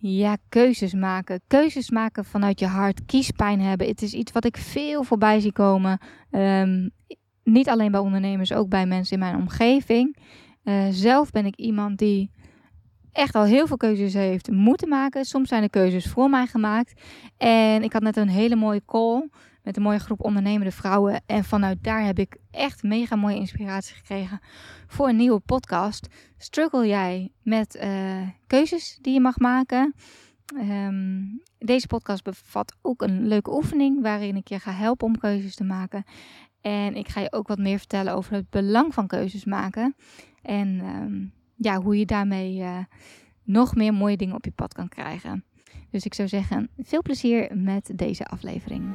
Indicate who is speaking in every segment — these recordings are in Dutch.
Speaker 1: Ja, keuzes maken. Keuzes maken vanuit je hart. Kiespijn hebben. Het is iets wat ik veel voorbij zie komen. Ehm, niet alleen bij ondernemers, ook bij mensen in mijn omgeving. Uh, zelf ben ik iemand die echt al heel veel keuzes heeft moeten maken. Soms zijn de keuzes voor mij gemaakt. En ik had net een hele mooie call met een mooie groep ondernemende vrouwen. En vanuit daar heb ik echt mega mooie inspiratie gekregen voor een nieuwe podcast. Struggle jij met uh, keuzes die je mag maken? Um, deze podcast bevat ook een leuke oefening waarin ik je ga helpen om keuzes te maken. En ik ga je ook wat meer vertellen over het belang van keuzes maken. En um, ja, hoe je daarmee uh, nog meer mooie dingen op je pad kan krijgen. Dus ik zou zeggen, veel plezier met deze aflevering.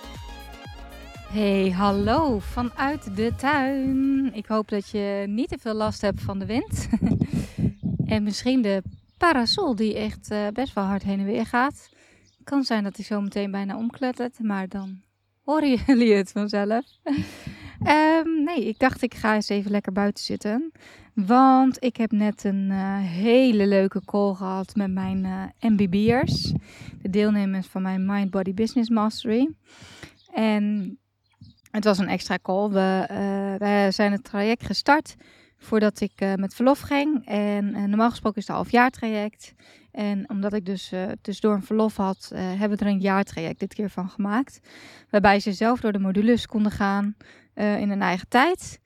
Speaker 1: Hey, hallo vanuit de tuin. Ik hoop dat je niet te veel last hebt van de wind. en misschien de parasol die echt uh, best wel hard heen en weer gaat. Kan zijn dat hij zo meteen bijna omklettert, maar dan horen jullie het vanzelf. um, nee, ik dacht ik ga eens even lekker buiten zitten. Want ik heb net een uh, hele leuke call gehad met mijn uh, MBB'ers. De deelnemers van mijn Mind Body Business Mastery. En het was een extra call. We, we zijn het traject gestart voordat ik uh, met verlof ging. En uh, normaal gesproken is het een halfjaartraject. En omdat ik dus tussendoor een verlof had, hebben we er een jaartraject dit keer van gemaakt. Waarbij ze zelf door de modules konden gaan in hun eigen tijd.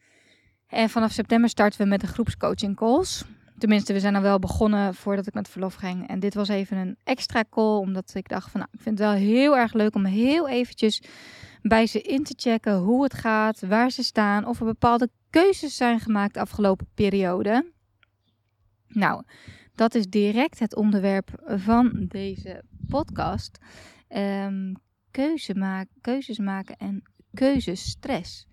Speaker 1: En vanaf september starten we met de groepscoaching calls. Tenminste, we zijn dan wel begonnen voordat ik met verlof ging. En dit was even een extra call, omdat ik dacht van, nou, ik vind het wel heel erg leuk om heel eventjes bij ze in te checken hoe het gaat, waar ze staan, of er bepaalde keuzes zijn gemaakt de afgelopen periode. Nou, dat is direct het onderwerp van deze podcast. Um, keuze maken, keuzes maken en keuzestress.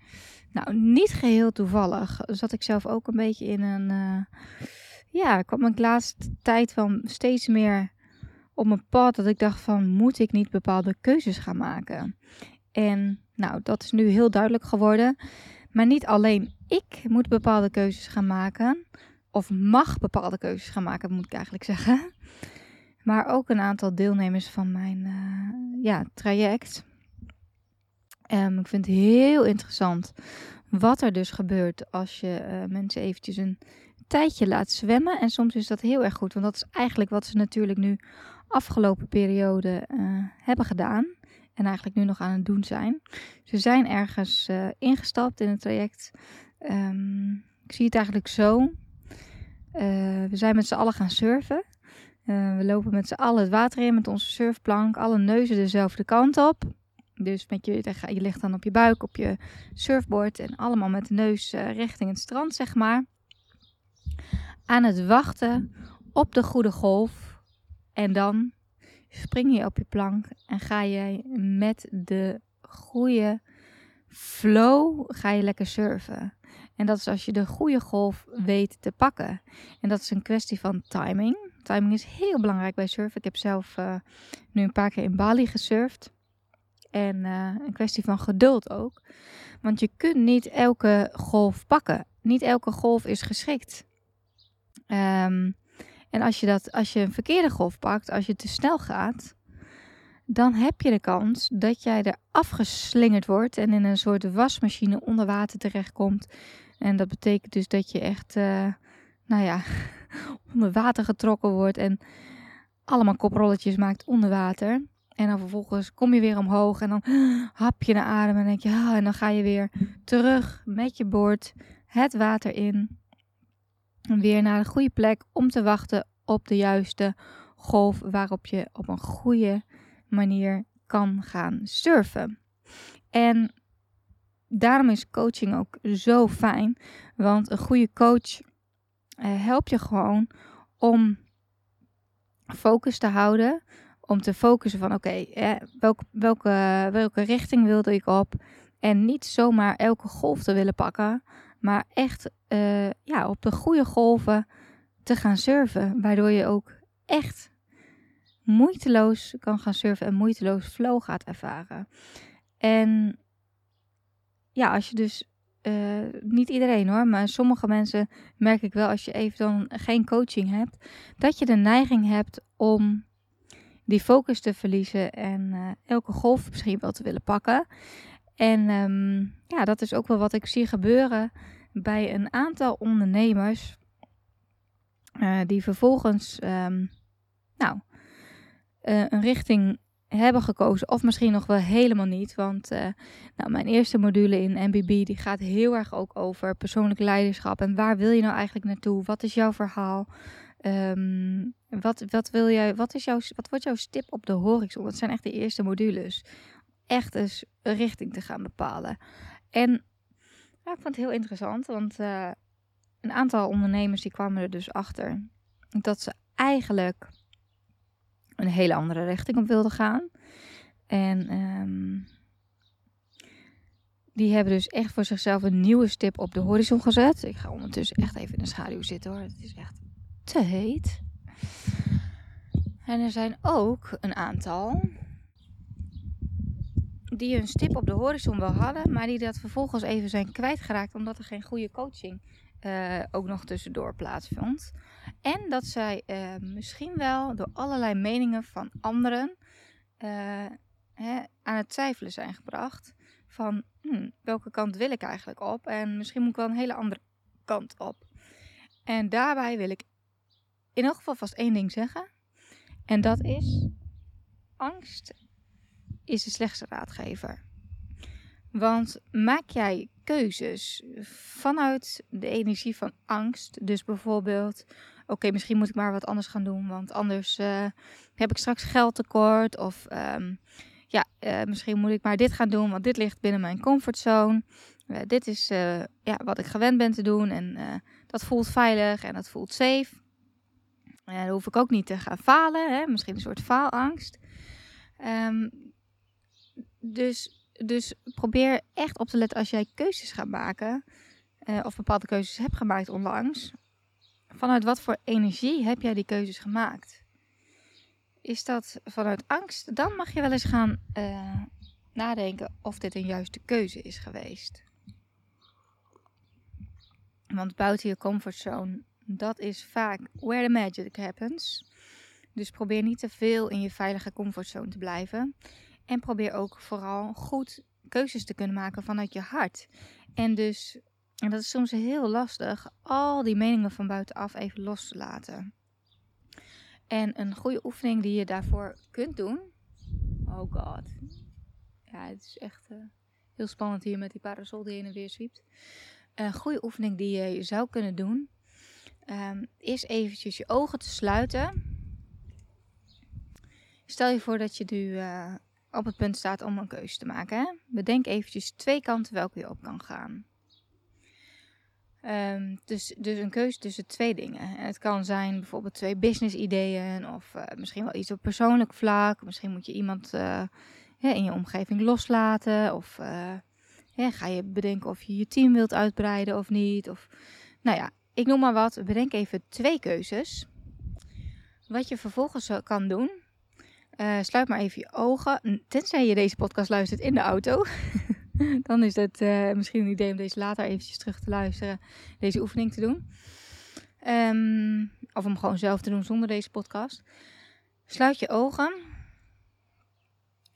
Speaker 1: Nou, niet geheel toevallig zat ik zelf ook een beetje in een. Uh, ja, ik kwam de laatste tijd van steeds meer op mijn pad dat ik dacht van moet ik niet bepaalde keuzes gaan maken? En nou, dat is nu heel duidelijk geworden. Maar niet alleen ik moet bepaalde keuzes gaan maken, of mag bepaalde keuzes gaan maken, moet ik eigenlijk zeggen. Maar ook een aantal deelnemers van mijn uh, ja, traject. Um, ik vind het heel interessant wat er dus gebeurt als je uh, mensen eventjes een tijdje laat zwemmen. En soms is dat heel erg goed, want dat is eigenlijk wat ze natuurlijk nu afgelopen periode uh, hebben gedaan en eigenlijk nu nog aan het doen zijn. Ze zijn ergens uh, ingestapt in het traject. Um, ik zie het eigenlijk zo. Uh, we zijn met z'n allen gaan surfen. Uh, we lopen met z'n allen het water in met onze surfplank. Alle neuzen dezelfde kant op. Dus met je, je ligt dan op je buik, op je surfboard. En allemaal met de neus richting het strand, zeg maar. Aan het wachten op de goede golf. En dan spring je op je plank en ga je met de goede flow ga je lekker surfen. En dat is als je de goede golf weet te pakken. En dat is een kwestie van timing. Timing is heel belangrijk bij surfen. Ik heb zelf uh, nu een paar keer in Bali gesurfd. En uh, een kwestie van geduld ook. Want je kunt niet elke golf pakken. Niet elke golf is geschikt. Um, en als je, dat, als je een verkeerde golf pakt, als je te snel gaat, dan heb je de kans dat jij er afgeslingerd wordt en in een soort wasmachine onder water terechtkomt. En dat betekent dus dat je echt, uh, nou ja, onder water getrokken wordt en allemaal koprolletjes maakt onder water. En dan vervolgens kom je weer omhoog en dan hap je naar adem en denk je, ah, en dan ga je weer terug met je boord het water in weer naar een goede plek om te wachten op de juiste golf waarop je op een goede manier kan gaan surfen. En daarom is coaching ook zo fijn, want een goede coach uh, helpt je gewoon om focus te houden, om te focussen van oké, welke, welke, welke richting wilde ik op? En niet zomaar elke golf te willen pakken, maar echt uh, ja, op de goede golven te gaan surfen. Waardoor je ook echt moeiteloos kan gaan surfen en moeiteloos flow gaat ervaren. En ja, als je dus uh, niet iedereen hoor, maar sommige mensen merk ik wel als je even dan geen coaching hebt, dat je de neiging hebt om die focus te verliezen en uh, elke golf misschien wel te willen pakken. En um, ja, dat is ook wel wat ik zie gebeuren bij een aantal ondernemers uh, die vervolgens um, nou, een richting hebben gekozen. Of misschien nog wel helemaal niet. Want uh, nou, mijn eerste module in MBB die gaat heel erg ook over persoonlijk leiderschap. En waar wil je nou eigenlijk naartoe? Wat is jouw verhaal? Um, wat, wat, wil jij, wat, is jouw, wat wordt jouw stip op de horizon? Dat zijn echt de eerste modules. Echt eens een richting te gaan bepalen. En ik vond het heel interessant. Want uh, een aantal ondernemers die kwamen er dus achter. Dat ze eigenlijk een hele andere richting op wilde gaan. En um, die hebben dus echt voor zichzelf een nieuwe stip op de horizon gezet. Ik ga ondertussen echt even in de schaduw zitten hoor. Het is echt te heet. En er zijn ook een aantal die een stip op de horizon wel hadden, maar die dat vervolgens even zijn kwijtgeraakt omdat er geen goede coaching uh, ook nog tussendoor plaatsvond. En dat zij uh, misschien wel door allerlei meningen van anderen uh, hè, aan het twijfelen zijn gebracht. Van hmm, welke kant wil ik eigenlijk op? En misschien moet ik wel een hele andere kant op. En daarbij wil ik in elk geval vast één ding zeggen. En dat is: angst is de slechtste raadgever. Want maak jij keuzes vanuit de energie van angst, dus bijvoorbeeld, oké, misschien moet ik maar wat anders gaan doen, want anders uh, heb ik straks geldtekort. Of um, ja, uh, misschien moet ik maar dit gaan doen, want dit ligt binnen mijn comfortzone. Uh, dit is ja, wat ik gewend ben te doen en dat voelt veilig en dat voelt safe. dan hoef ik ook niet te gaan falen, hè? misschien een soort faalangst. Um, dus dus probeer echt op te letten als jij keuzes gaat maken. Uh, of bepaalde keuzes hebt gemaakt onlangs. Vanuit wat voor energie heb jij die keuzes gemaakt? Is dat vanuit angst? Dan mag je wel eens gaan uh, nadenken of dit een juiste keuze is geweest. Want buiten je comfortzone, dat is vaak where the magic happens. Dus probeer niet te veel in je veilige comfortzone te blijven. En probeer ook vooral goed keuzes te kunnen maken vanuit je hart. En dus, en dat is soms heel lastig, al die meningen van buitenaf even los te laten. En een goede oefening die je daarvoor kunt doen. Oh god. Ja, het is echt uh, heel spannend hier met die parasol die heen en weer zwiept. Een goede oefening die je zou kunnen doen. Um, is eventjes je ogen te sluiten. Stel je voor dat je nu uh, op het punt staat om een keuze te maken. Hè? Bedenk eventjes twee kanten welke je op kan gaan. Um, dus, dus een keuze tussen twee dingen. En het kan zijn bijvoorbeeld twee business ideeën of uh, misschien wel iets op persoonlijk vlak. Misschien moet je iemand uh, in je omgeving loslaten of uh, ga je bedenken of je je team wilt uitbreiden of niet. Of, nou ja, ik noem maar wat. Bedenk even twee keuzes. Wat je vervolgens kan doen, uh, sluit maar even je ogen. Tenzij je deze podcast luistert in de auto. dan is het uh, misschien een idee om deze later eventjes terug te luisteren. Deze oefening te doen. Um, of om gewoon zelf te doen zonder deze podcast. Sluit je ogen.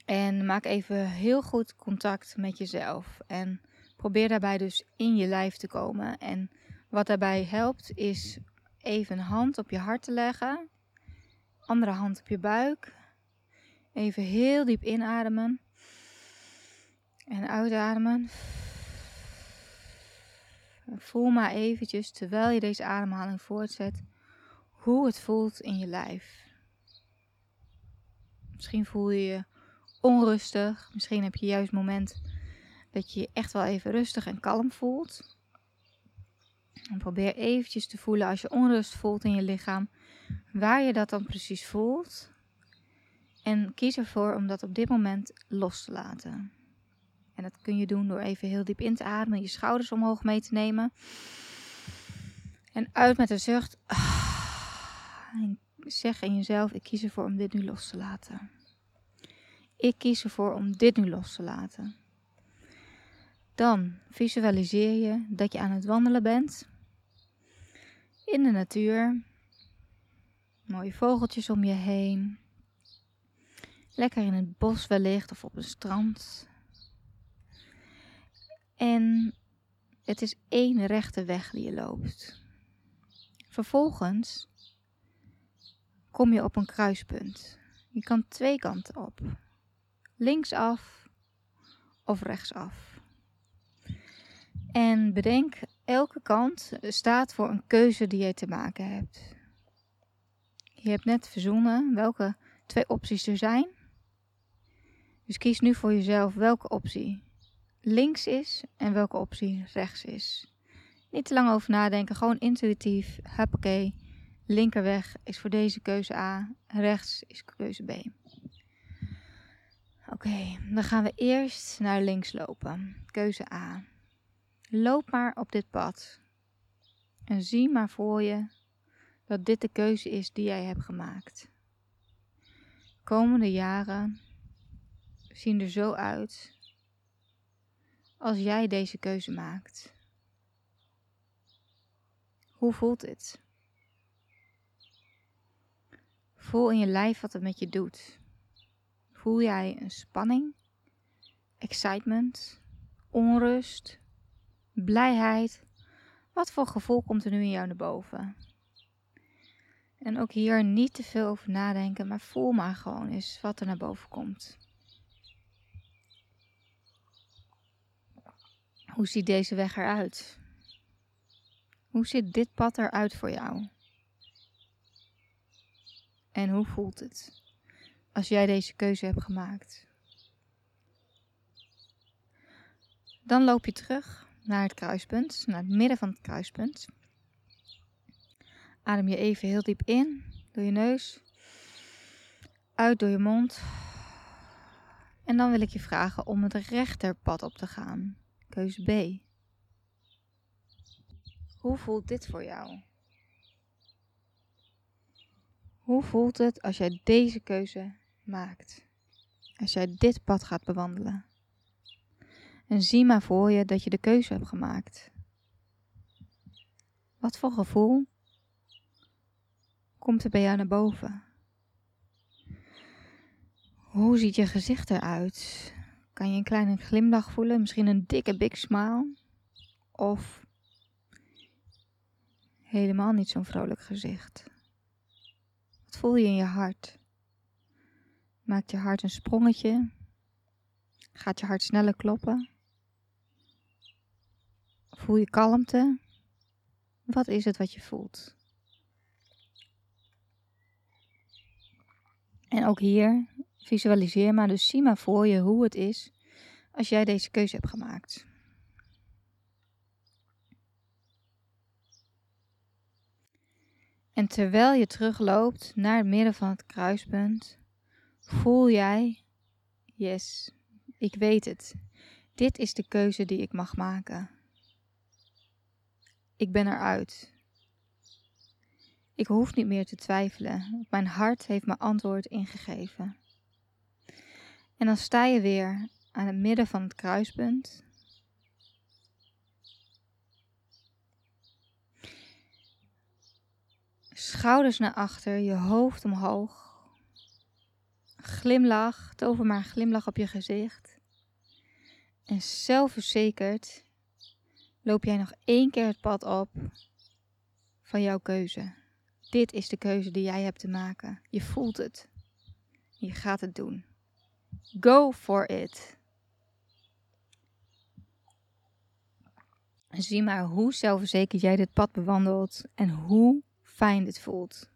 Speaker 1: En maak even heel goed contact met jezelf. En probeer daarbij dus in je lijf te komen. En wat daarbij helpt is even een hand op je hart te leggen. Andere hand op je buik. Even heel diep inademen. En uitademen. voel maar eventjes, terwijl je deze ademhaling voortzet, hoe het voelt in je lijf. Misschien voel je je onrustig. Misschien heb je juist het moment dat je je echt wel even rustig en kalm voelt. En probeer eventjes te voelen als je onrust voelt in je lichaam, waar je dat dan precies voelt. En kies ervoor om dat op dit moment los te laten. En dat kun je doen door even heel diep in te ademen, je schouders omhoog mee te nemen. En uit met een zucht. En zeg in jezelf: Ik kies ervoor om dit nu los te laten. Ik kies ervoor om dit nu los te laten. Dan visualiseer je dat je aan het wandelen bent. In de natuur. Mooie vogeltjes om je heen. Lekker in het bos wellicht of op een strand. En het is één rechte weg die je loopt. Vervolgens kom je op een kruispunt. Je kan twee kanten op. Linksaf of rechtsaf. En bedenk, elke kant staat voor een keuze die je te maken hebt. Je hebt net verzonnen welke twee opties er zijn. Dus kies nu voor jezelf welke optie links is en welke optie rechts is. Niet te lang over nadenken, gewoon intuïtief. Hoppakee, linkerweg is voor deze keuze A, rechts is keuze B. Oké, dan gaan we eerst naar links lopen. Keuze A. Loop maar op dit pad. En zie maar voor je dat dit de keuze is die jij hebt gemaakt. Komende jaren zien er zo uit als jij deze keuze maakt. Hoe voelt dit? Voel in je lijf wat het met je doet. Voel jij een spanning, excitement, onrust, blijheid? Wat voor gevoel komt er nu in jou naar boven? En ook hier niet te veel over nadenken, maar voel maar gewoon eens wat er naar boven komt. Hoe ziet deze weg eruit? Hoe ziet dit pad eruit voor jou? En hoe voelt het als jij deze keuze hebt gemaakt? Dan loop je terug naar het kruispunt, naar het midden van het kruispunt. Adem je even heel diep in door je neus, uit door je mond. En dan wil ik je vragen om het rechterpad op te gaan. Keuze B. Hoe voelt dit voor jou? Hoe voelt het als jij deze keuze maakt? Als jij dit pad gaat bewandelen? En zie maar voor je dat je de keuze hebt gemaakt. Wat voor gevoel komt er bij jou naar boven? Hoe ziet je gezicht eruit? Kan je een kleine glimlach voelen? Misschien een dikke big smile? Of helemaal niet zo'n vrolijk gezicht? Wat voel je in je hart? Maakt je hart een sprongetje? Gaat je hart sneller kloppen? Voel je kalmte? Wat is het wat je voelt? En ook hier visualiseer maar, dus zie maar voor je hoe het is als jij deze keuze hebt gemaakt. En terwijl je terugloopt naar het midden van het kruispunt, voel jij, yes, ik weet het. Dit is de keuze die ik mag maken. Ik ben eruit. Ik hoef niet meer te twijfelen. Mijn hart heeft me antwoord ingegeven. En dan sta je weer aan het midden van het kruispunt. Schouders naar achter, je hoofd omhoog. Glimlach, tover maar een glimlach op je gezicht. En zelfverzekerd loop jij nog één keer het pad op van jouw keuze. Dit is de keuze die jij hebt te maken. Je voelt het. Je gaat het doen. Go for it. Zie maar hoe zelfverzekerd jij dit pad bewandelt en hoe fijn dit voelt.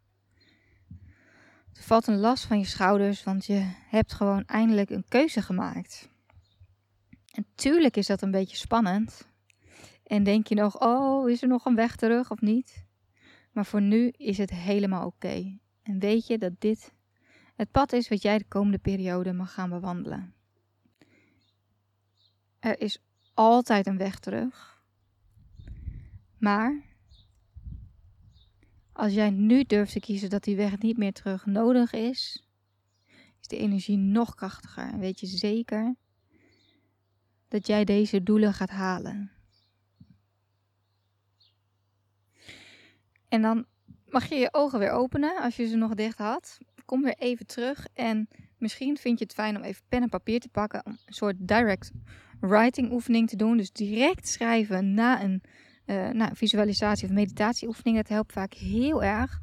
Speaker 1: Er valt een last van je schouders, want je hebt gewoon eindelijk een keuze gemaakt. En tuurlijk is dat een beetje spannend. En denk je nog, oh, is er nog een weg terug of niet? Maar voor nu is het helemaal oké. En weet je dat dit Het pad is wat jij de komende periode mag gaan bewandelen. Er is altijd een weg terug. Maar als jij nu durft te kiezen dat die weg niet meer terug nodig is, is de energie nog krachtiger. En weet je zeker dat jij deze doelen gaat halen. En dan mag je je ogen weer openen als je ze nog dicht had. Kom weer even terug en misschien vind je het fijn om even pen en papier te pakken. Een soort direct writing oefening te doen. Dus direct schrijven na een nou, visualisatie of meditatieoefening. Dat helpt vaak heel erg.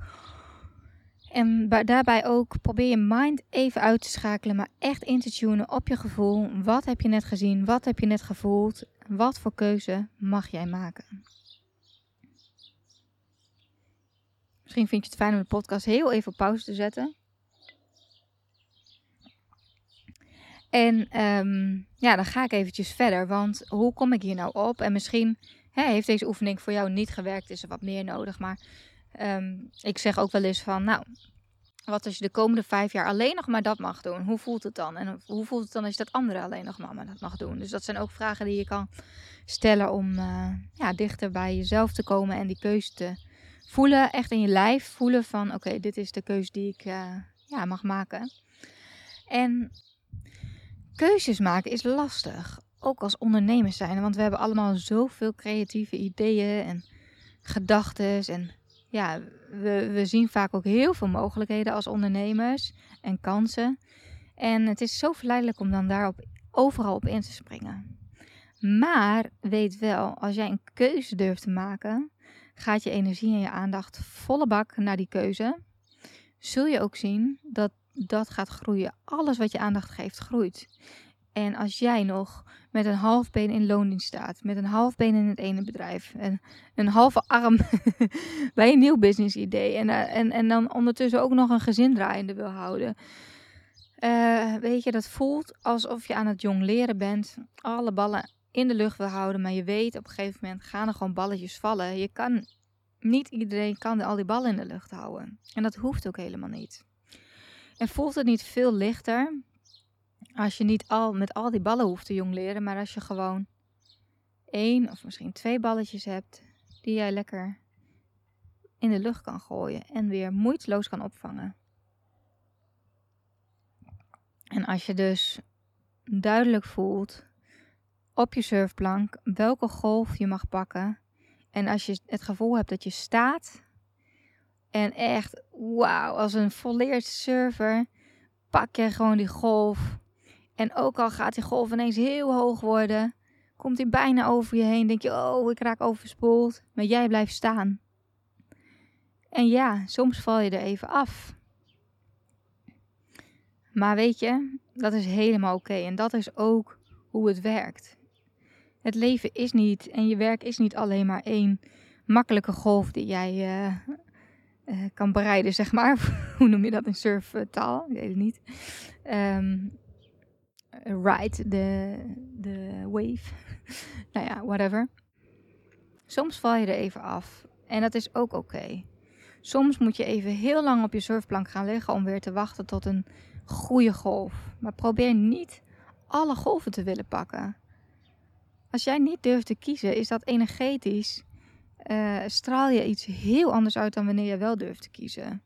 Speaker 1: En daarbij ook probeer je mind even uit te schakelen, maar echt in te tunen op je gevoel. Wat heb je net gezien? Wat heb je net gevoeld? Wat voor keuze mag jij maken? Misschien vind je het fijn om de podcast heel even op pauze te zetten. En um, ja, dan ga ik eventjes verder. Want hoe kom ik hier nou op? En misschien hè, heeft deze oefening voor jou niet gewerkt, is er wat meer nodig. Maar um, ik zeg ook wel eens van, nou, wat als je de komende vijf jaar alleen nog maar dat mag doen? Hoe voelt het dan? En hoe voelt het dan als je dat andere alleen nog maar dat mag doen? Dus dat zijn ook vragen die je kan stellen om uh, ja, dichter bij jezelf te komen en die keuze te voelen. Echt in je lijf voelen van, oké, dit is de keuze die ik uh, ja, mag maken. En keuzes maken is lastig. Ook als ondernemers zijn. Want we hebben allemaal zoveel creatieve ideeën en gedachten. En ja, we, we zien vaak ook heel veel mogelijkheden als ondernemers en kansen. En het is zo verleidelijk om dan daarop overal op in te springen. Maar weet wel, als jij een keuze durft te maken, gaat je energie en je aandacht volle bak naar die keuze. Zul je ook zien dat dat gaat groeien. Alles wat je aandacht geeft, groeit. En als jij nog met een half been in loondienst staat, met een half been in het ene bedrijf en een halve arm bij een nieuw business idee en, uh, en, en dan ondertussen ook nog een gezin draaiende wil houden. Uh, weet je, dat voelt alsof je aan het jong leren bent, alle ballen in de lucht wil houden, maar je weet op een gegeven moment gaan er gewoon balletjes vallen. Je kan, niet iedereen kan al die ballen in de lucht houden. En dat hoeft ook helemaal niet. En voelt het niet veel lichter als je niet al met al die ballen hoeft te jong leren, maar als je gewoon één of misschien twee balletjes hebt die jij lekker in de lucht kan gooien en weer moeiteloos kan opvangen. En als je dus duidelijk voelt op je surfplank welke golf je mag pakken. En als je het gevoel hebt dat je staat en echt, wauw, als een volleerd surfer, pak je gewoon die golf en ook al gaat die golf ineens heel hoog worden, komt hij bijna over je heen, denk je, oh, ik raak overspoeld. Maar jij blijft staan. En ja, soms val je er even af. Maar weet je, dat is helemaal oké. En dat is ook hoe het werkt. Het leven is niet en je werk is niet alleen maar één makkelijke golf die jij uh, uh, kan bereiden, zeg maar. hoe noem je dat in surftaal? Ik weet het niet. Um, ride, de, de wave. nou ja, whatever. Soms val je er even af. En dat is ook oké. Soms moet je even heel lang op je surfplank gaan liggen om weer te wachten tot een goede golf. Maar probeer niet alle golven te willen pakken. Als jij niet durft te kiezen, is dat energetisch. Uh, straal je iets heel anders uit dan wanneer je wel durft te kiezen.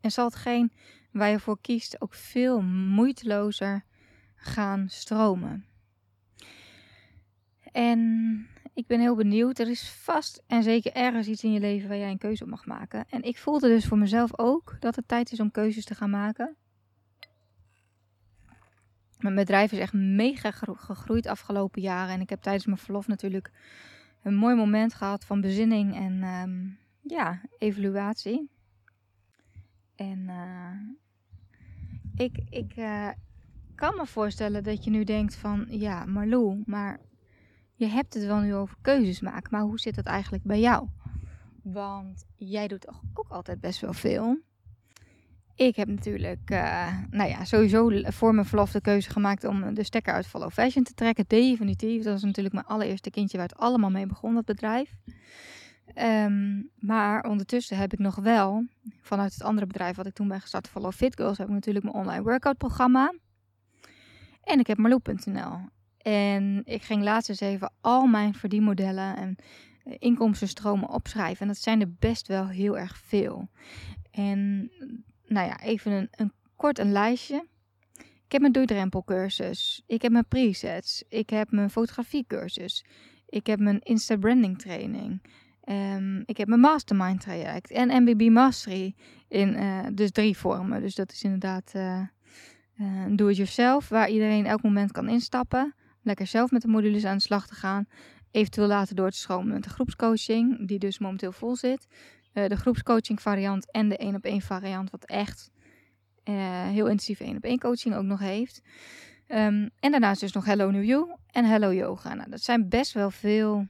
Speaker 1: En zal hetgeen waar je voor kiest ook veel moeitelozer gaan stromen. En ik ben heel benieuwd. Er is vast en zeker ergens iets in je leven waar jij een keuze op mag maken. En ik voelde dus voor mezelf ook dat het tijd is om keuzes te gaan maken. Mijn bedrijf is echt mega gegroeid afgelopen jaren. En ik heb tijdens mijn verlof natuurlijk een mooi moment gehad van bezinning en um, ja, evaluatie. En uh, ik, ik uh, kan me voorstellen dat je nu denkt van, ja, Marlou, maar je hebt het wel nu over keuzes maken, maar hoe zit dat eigenlijk bij jou? Want jij doet toch ook altijd best wel veel. Ik heb natuurlijk, uh, nou ja, sowieso voor mijn verlof de keuze gemaakt om de stekker uit Follow Fashion te trekken. Definitief. Dat was natuurlijk mijn allereerste kindje waar het allemaal mee begon, dat bedrijf. Ehm, maar ondertussen heb ik nog wel, vanuit het andere bedrijf wat ik toen ben gestart, Follow Fit Girls, heb ik natuurlijk mijn online workout programma. En ik heb Marloe.nl. En ik ging laatst eens even al mijn verdienmodellen en eh, inkomstenstromen opschrijven. En dat zijn er best wel heel erg veel. En nou ja, even een, een kort een lijstje. Ik heb mijn doeidrempelcursus. Ik heb mijn presets. Ik heb mijn fotografiecursus. Ik heb mijn Insta branding training. Um, ik heb mijn mastermind traject en MBB Mastery in uh, dus drie vormen. Dus dat is inderdaad uh, uh, do-it-yourself, waar iedereen elk moment kan instappen. Lekker zelf met de modules aan de slag te gaan. Eventueel later door te stromen met de groepscoaching, die dus momenteel vol zit. De groepscoaching variant en de één op één variant, wat echt heel intensieve één op één coaching ook nog heeft. Um, en daarnaast dus nog Hello New You en Hello Yoga. Nou, dat zijn best wel veel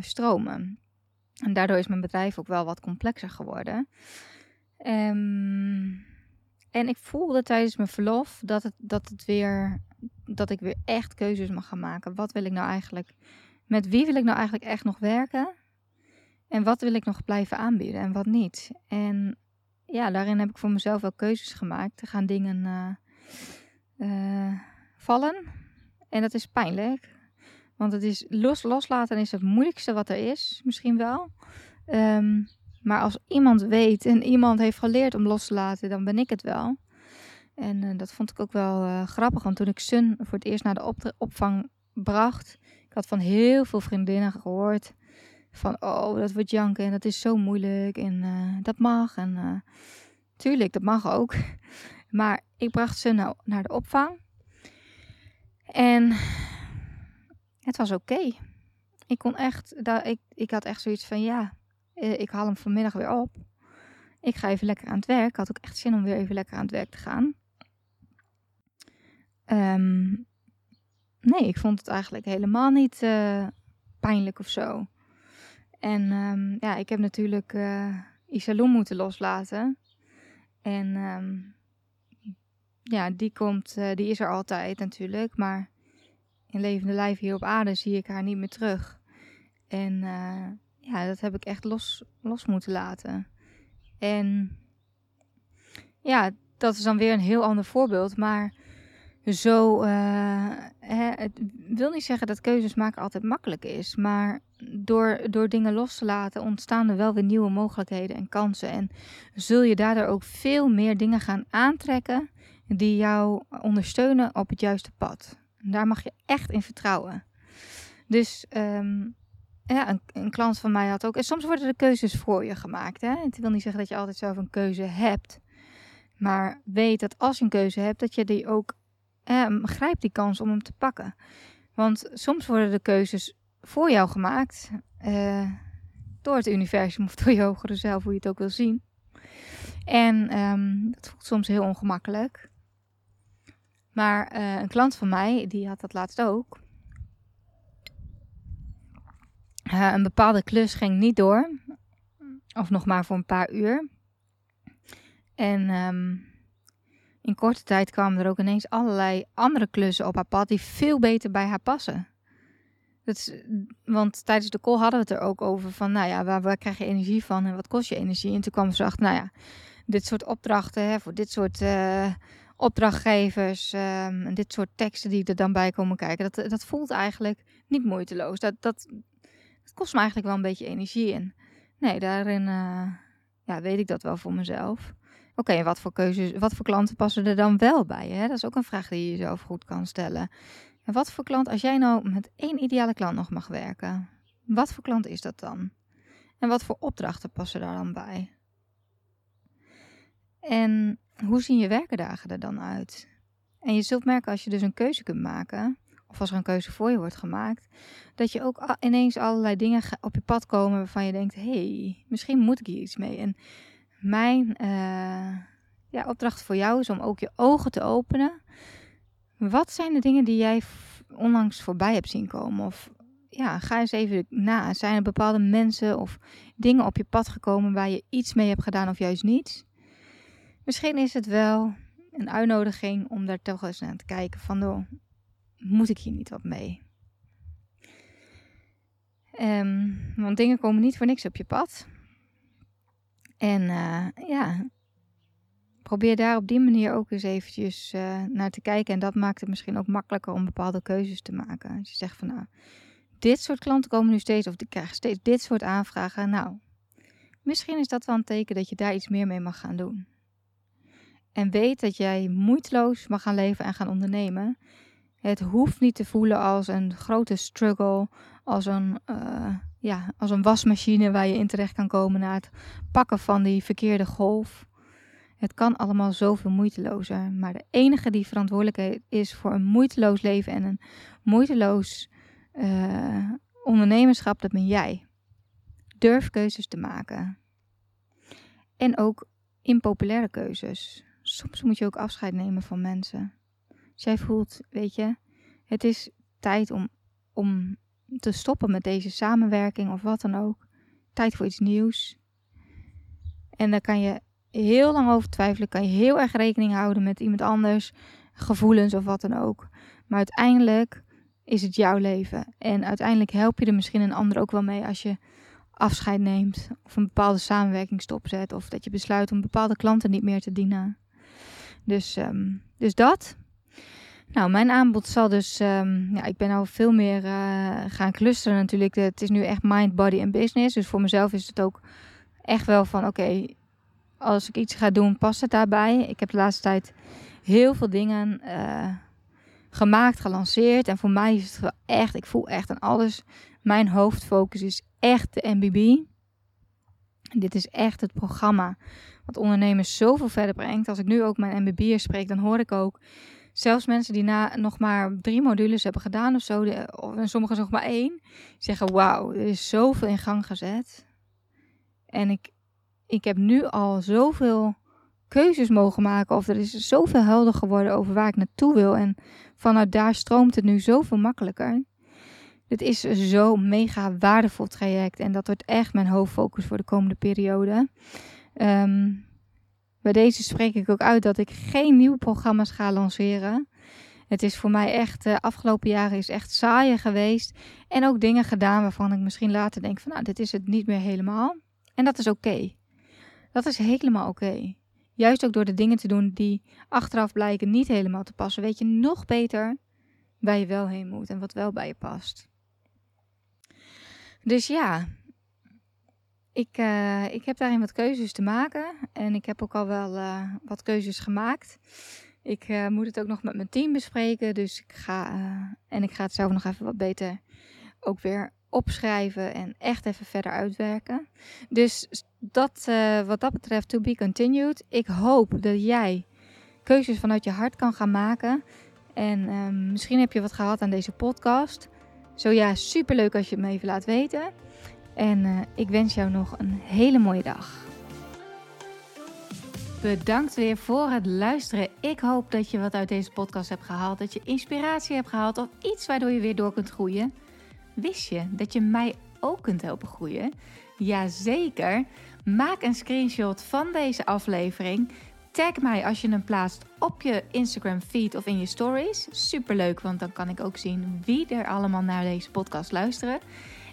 Speaker 1: stromen. En daardoor is mijn bedrijf ook wel wat complexer geworden. Um, en ik voelde tijdens mijn verlof dat, het, dat, het weer, dat ik weer echt keuzes mag gaan maken. Wat wil ik nou eigenlijk? Met wie wil ik nou eigenlijk echt nog werken? En wat wil ik nog blijven aanbieden en wat niet? En ja, daarin heb ik voor mezelf wel keuzes gemaakt. Er gaan dingen uh, uh, vallen. En dat is pijnlijk. Want het is los, loslaten is het moeilijkste wat er is, misschien wel. Um, maar als iemand weet en iemand heeft geleerd om los te laten, dan ben ik het wel. En uh, dat vond ik ook wel grappig. Want toen ik Sun voor het eerst naar de op opvang bracht, ik had van heel veel vriendinnen gehoord van, oh, dat wordt janken en dat is zo moeilijk en uh, dat mag. En tuurlijk, dat mag ook. Maar ik bracht Sun nou naar de opvang. En het was oké. Ik kon echt, daar, ik, ik had echt zoiets van ja, eh, ik haal hem vanmiddag weer op. Ik ga even lekker aan het werk. Ik had ook echt zin om weer even lekker aan het werk te gaan. Um, nee, ik vond het eigenlijk helemaal niet pijnlijk of zo. En um, ja, ik heb natuurlijk uh, moeten loslaten. En um, ja, die komt, uh, die is er altijd natuurlijk. Maar in levende lijf hier op aarde zie ik haar niet meer terug. En uh, ja, dat heb ik echt los, los moeten laten. En ja, dat is dan weer een heel ander voorbeeld. Maar zo, uh, hè, het wil niet zeggen dat keuzes maken altijd makkelijk is. Maar door, door dingen los te laten ontstaan er wel weer nieuwe mogelijkheden en kansen. En zul je daardoor ook veel meer dingen gaan aantrekken die jou ondersteunen op het juiste pad. daar mag je echt in vertrouwen. Dus um, ja, een, een, klant van mij had ook. En soms worden de keuzes voor je gemaakt. Hè? Het wil niet zeggen dat je altijd zelf een keuze hebt. Maar weet dat als je een keuze hebt, dat je die ook eh, grijpt die kans om hem te pakken. Want soms worden de keuzes voor jou gemaakt. Eh, door het universum of door je hogere zelf, hoe je het ook wil zien. En um, dat voelt soms heel ongemakkelijk. Maar uh, een klant van mij, die had dat laatst ook. Uh, een bepaalde klus ging niet door. Of nog maar voor een paar uur. En um, in korte tijd kwamen er ook ineens allerlei andere klussen op haar pad die veel beter bij haar passen. Dat want tijdens de call hadden we het er ook over van, nou ja, waar, waar krijg je energie van en wat kost je energie? En toen kwam ze achter, nou ja, dit soort opdrachten hè, voor dit soort uh, opdrachtgevers um, en dit soort teksten die er dan bij komen kijken, dat, dat voelt eigenlijk niet moeiteloos. Dat, dat, kost me eigenlijk wel een beetje energie in. Nee, daarin uh, ja, weet ik dat wel voor mezelf. Oké, wat voor keuzes, wat voor klanten passen er dan wel bij? Hè? Dat is ook een vraag die je jezelf goed kan stellen. En wat voor klant, als jij nou met één ideale klant nog mag werken, wat voor klant is dat dan? En wat voor opdrachten passen daar dan bij? En hoe zien je werkendagen er dan uit? En je zult merken als je dus een keuze kunt maken, of als er een keuze voor je wordt gemaakt, dat je ook ineens allerlei dingen op je pad komen waarvan je denkt: hé, hey, misschien moet ik hier iets mee. En mijn uh, ja, opdracht voor jou is om ook je ogen te openen. Wat zijn de dingen die jij onlangs voorbij hebt zien komen? Of ja, ga eens even na. Zijn er bepaalde mensen of dingen op je pad gekomen waar je iets mee hebt gedaan of juist niet? Misschien is het wel een uitnodiging om daar toch eens naar te kijken van, moet ik hier niet wat mee? Ehm, want dingen komen niet voor niks op je pad. En uh, ja, probeer daar op die manier ook eens eventjes uh, naar te kijken. En dat maakt het misschien ook makkelijker om bepaalde keuzes te maken. Als je zegt van nou, dit soort klanten komen nu steeds, of ik krijg steeds dit soort aanvragen. Nou, misschien is dat wel een teken dat je daar iets meer mee mag gaan doen. En weet dat jij moeiteloos mag gaan leven en gaan ondernemen. Het hoeft niet te voelen als een grote struggle, als een, uh, ja, als een wasmachine waar je in terecht kan komen na het pakken van die verkeerde golf. Het kan allemaal zoveel moeitelozer. Maar de enige die verantwoordelijk is voor een moeiteloos leven en een moeiteloos uh, ondernemerschap, dat ben jij. Durf keuzes te maken. En ook impopulaire keuzes. Soms moet je ook afscheid nemen van mensen. Als jij voelt, weet je, het is tijd om, om te stoppen met deze samenwerking of wat dan ook. Tijd voor iets nieuws. En daar kan je heel lang over twijfelen. Kan je heel erg rekening houden met iemand anders, gevoelens of wat dan ook. Maar uiteindelijk is het jouw leven. En uiteindelijk help je er misschien een ander ook wel mee als je afscheid neemt. Of een bepaalde samenwerking stopzet. Of dat je besluit om bepaalde klanten niet meer te dienen. Dus, um, dus dat. Nou, mijn aanbod zal dus. Um, ja, ik ben al veel meer uh, gaan clusteren natuurlijk. Het is nu echt mind, body en business. Dus voor mezelf is het ook echt wel van: oké, als ik iets ga doen, past het daarbij. Ik heb de laatste tijd heel veel dingen uh, gemaakt, gelanceerd. En voor mij is het wel echt, ik voel echt aan alles. Mijn hoofdfocus is echt de MBB. Dit is echt het programma wat ondernemers zoveel verder brengt. Als ik nu ook mijn MBB'ers spreek, dan hoor ik ook zelfs mensen die na nog maar drie modules hebben gedaan of zo, en sommigen nog maar één, zeggen: Wauw, er is zoveel in gang gezet. En ik, ik heb nu al zoveel keuzes mogen maken, of er is zoveel helder geworden over waar ik naartoe wil. En vanuit daar stroomt het nu zoveel makkelijker. Dit is zo'n mega waardevol traject en dat wordt echt mijn hoofdfocus voor de komende periode. Um, bij deze spreek ik ook uit dat ik geen nieuwe programma's ga lanceren. Het is voor mij echt, de uh, afgelopen jaren is echt saaier geweest. En ook dingen gedaan waarvan ik misschien later denk van, nou, dit is het niet meer helemaal. En dat is oké. Dat is helemaal oké. Juist ook door de dingen te doen die achteraf blijken niet helemaal te passen, weet je nog beter waar je wel heen moet en wat wel bij je past. Dus ja, ik, uh, ik heb daarin wat keuzes te maken. En ik heb ook al wel uh, wat keuzes gemaakt. Ik uh, moet het ook nog met mijn team bespreken. Dus ik ga. en ik ga het zelf nog even wat beter ook weer opschrijven. En echt even verder uitwerken. Dus dat wat dat betreft, to be continued. Ik hoop dat jij keuzes vanuit je hart kan gaan maken. En ehm, misschien heb je wat gehad aan deze podcast. Zo ja, super leuk als je het me even laat weten. En uh, ik wens jou nog een hele mooie dag. Bedankt weer voor het luisteren. Ik hoop dat je wat uit deze podcast hebt gehaald. Dat je inspiratie hebt gehaald of iets waardoor je weer door kunt groeien. Wist je dat je mij ook kunt helpen groeien? Jazeker. Maak een screenshot van deze aflevering. Tag mij als je hem plaatst op je Instagram feed of in je stories. Superleuk, want dan kan ik ook zien wie er allemaal naar deze podcast luisteren.